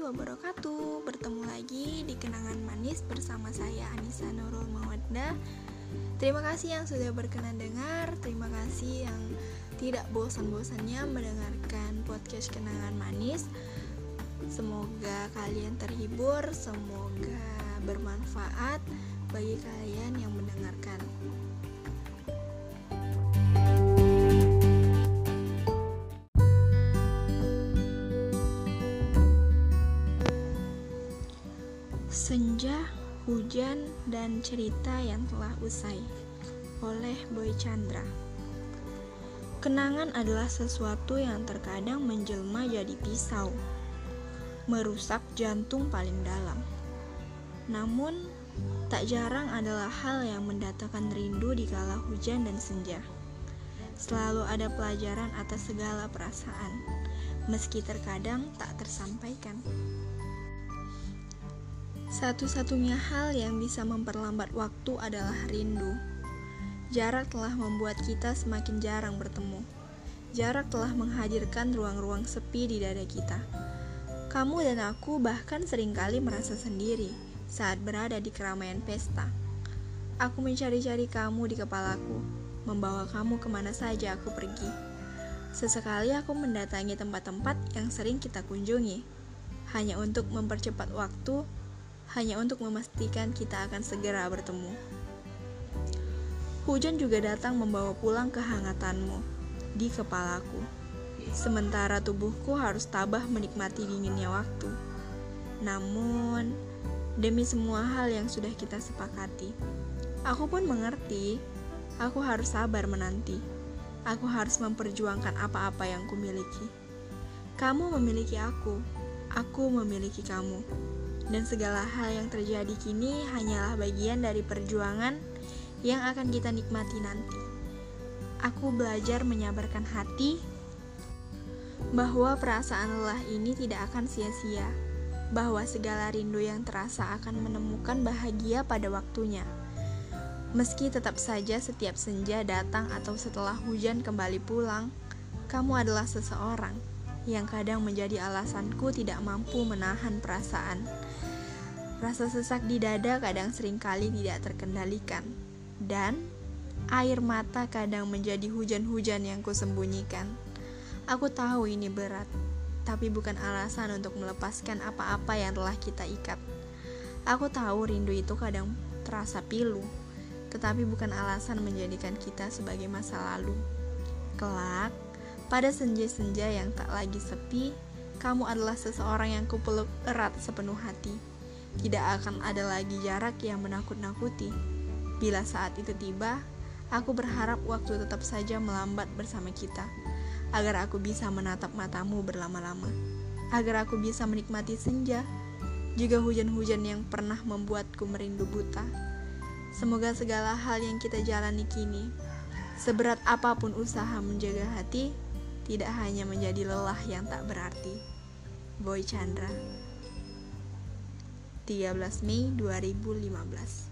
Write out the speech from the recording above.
wabarakatuh. Bertemu lagi di Kenangan Manis bersama saya Anissa Nurul Mawadda Terima kasih yang sudah berkenan dengar. Terima kasih yang tidak bosan-bosannya mendengarkan podcast Kenangan Manis. Semoga kalian terhibur, semoga bermanfaat bagi kalian yang mendengarkan Senja, Hujan, dan Cerita yang Telah Usai oleh Boy Chandra. Kenangan adalah sesuatu yang terkadang menjelma jadi pisau Merusak jantung paling dalam. Namun, tak jarang adalah hal yang mendatangkan rindu di kala hujan dan senja. Selalu ada pelajaran atas segala perasaan Meski terkadang tak tersampaikan satu-satunya hal yang bisa memperlambat waktu adalah rindu. Jarak telah membuat kita semakin jarang bertemu. Jarak telah menghadirkan ruang-ruang sepi di dada kita. Kamu dan aku bahkan sering kali merasa sendiri saat berada di keramaian pesta. Aku mencari-cari kamu di kepalaku, membawa kamu ke mana saja aku pergi. Sesekali aku mendatangi tempat-tempat yang sering kita kunjungi, hanya untuk mempercepat waktu hanya untuk memastikan kita akan segera bertemu. Hujan juga datang membawa pulang kehangatanmu di kepalaku. Sementara tubuhku harus tabah menikmati dinginnya waktu. Namun, demi semua hal yang sudah kita sepakati, aku pun mengerti, aku harus sabar menanti. Aku harus memperjuangkan apa-apa yang kumiliki. Kamu memiliki aku, aku memiliki kamu dan segala hal yang terjadi kini hanyalah bagian dari perjuangan yang akan kita nikmati nanti. Aku belajar menyabarkan hati bahwa perasaan lelah ini tidak akan sia-sia, bahwa segala rindu yang terasa akan menemukan bahagia pada waktunya. Meski tetap saja setiap senja datang atau setelah hujan kembali pulang, kamu adalah seseorang yang kadang menjadi alasanku tidak mampu menahan perasaan. Rasa sesak di dada kadang sering kali tidak terkendalikan, dan air mata kadang menjadi hujan-hujan yang kusembunyikan. Aku tahu ini berat, tapi bukan alasan untuk melepaskan apa-apa yang telah kita ikat. Aku tahu rindu itu kadang terasa pilu, tetapi bukan alasan menjadikan kita sebagai masa lalu. Kelak, pada senja-senja yang tak lagi sepi, kamu adalah seseorang yang kupeluk erat sepenuh hati. Tidak akan ada lagi jarak yang menakut-nakuti. Bila saat itu tiba, aku berharap waktu tetap saja melambat bersama kita, agar aku bisa menatap matamu berlama-lama, agar aku bisa menikmati senja, juga hujan-hujan yang pernah membuatku merindu buta. Semoga segala hal yang kita jalani kini, seberat apa pun usaha menjaga hati, tidak hanya menjadi lelah yang tak berarti. Boy Chandra 13 Mei 2015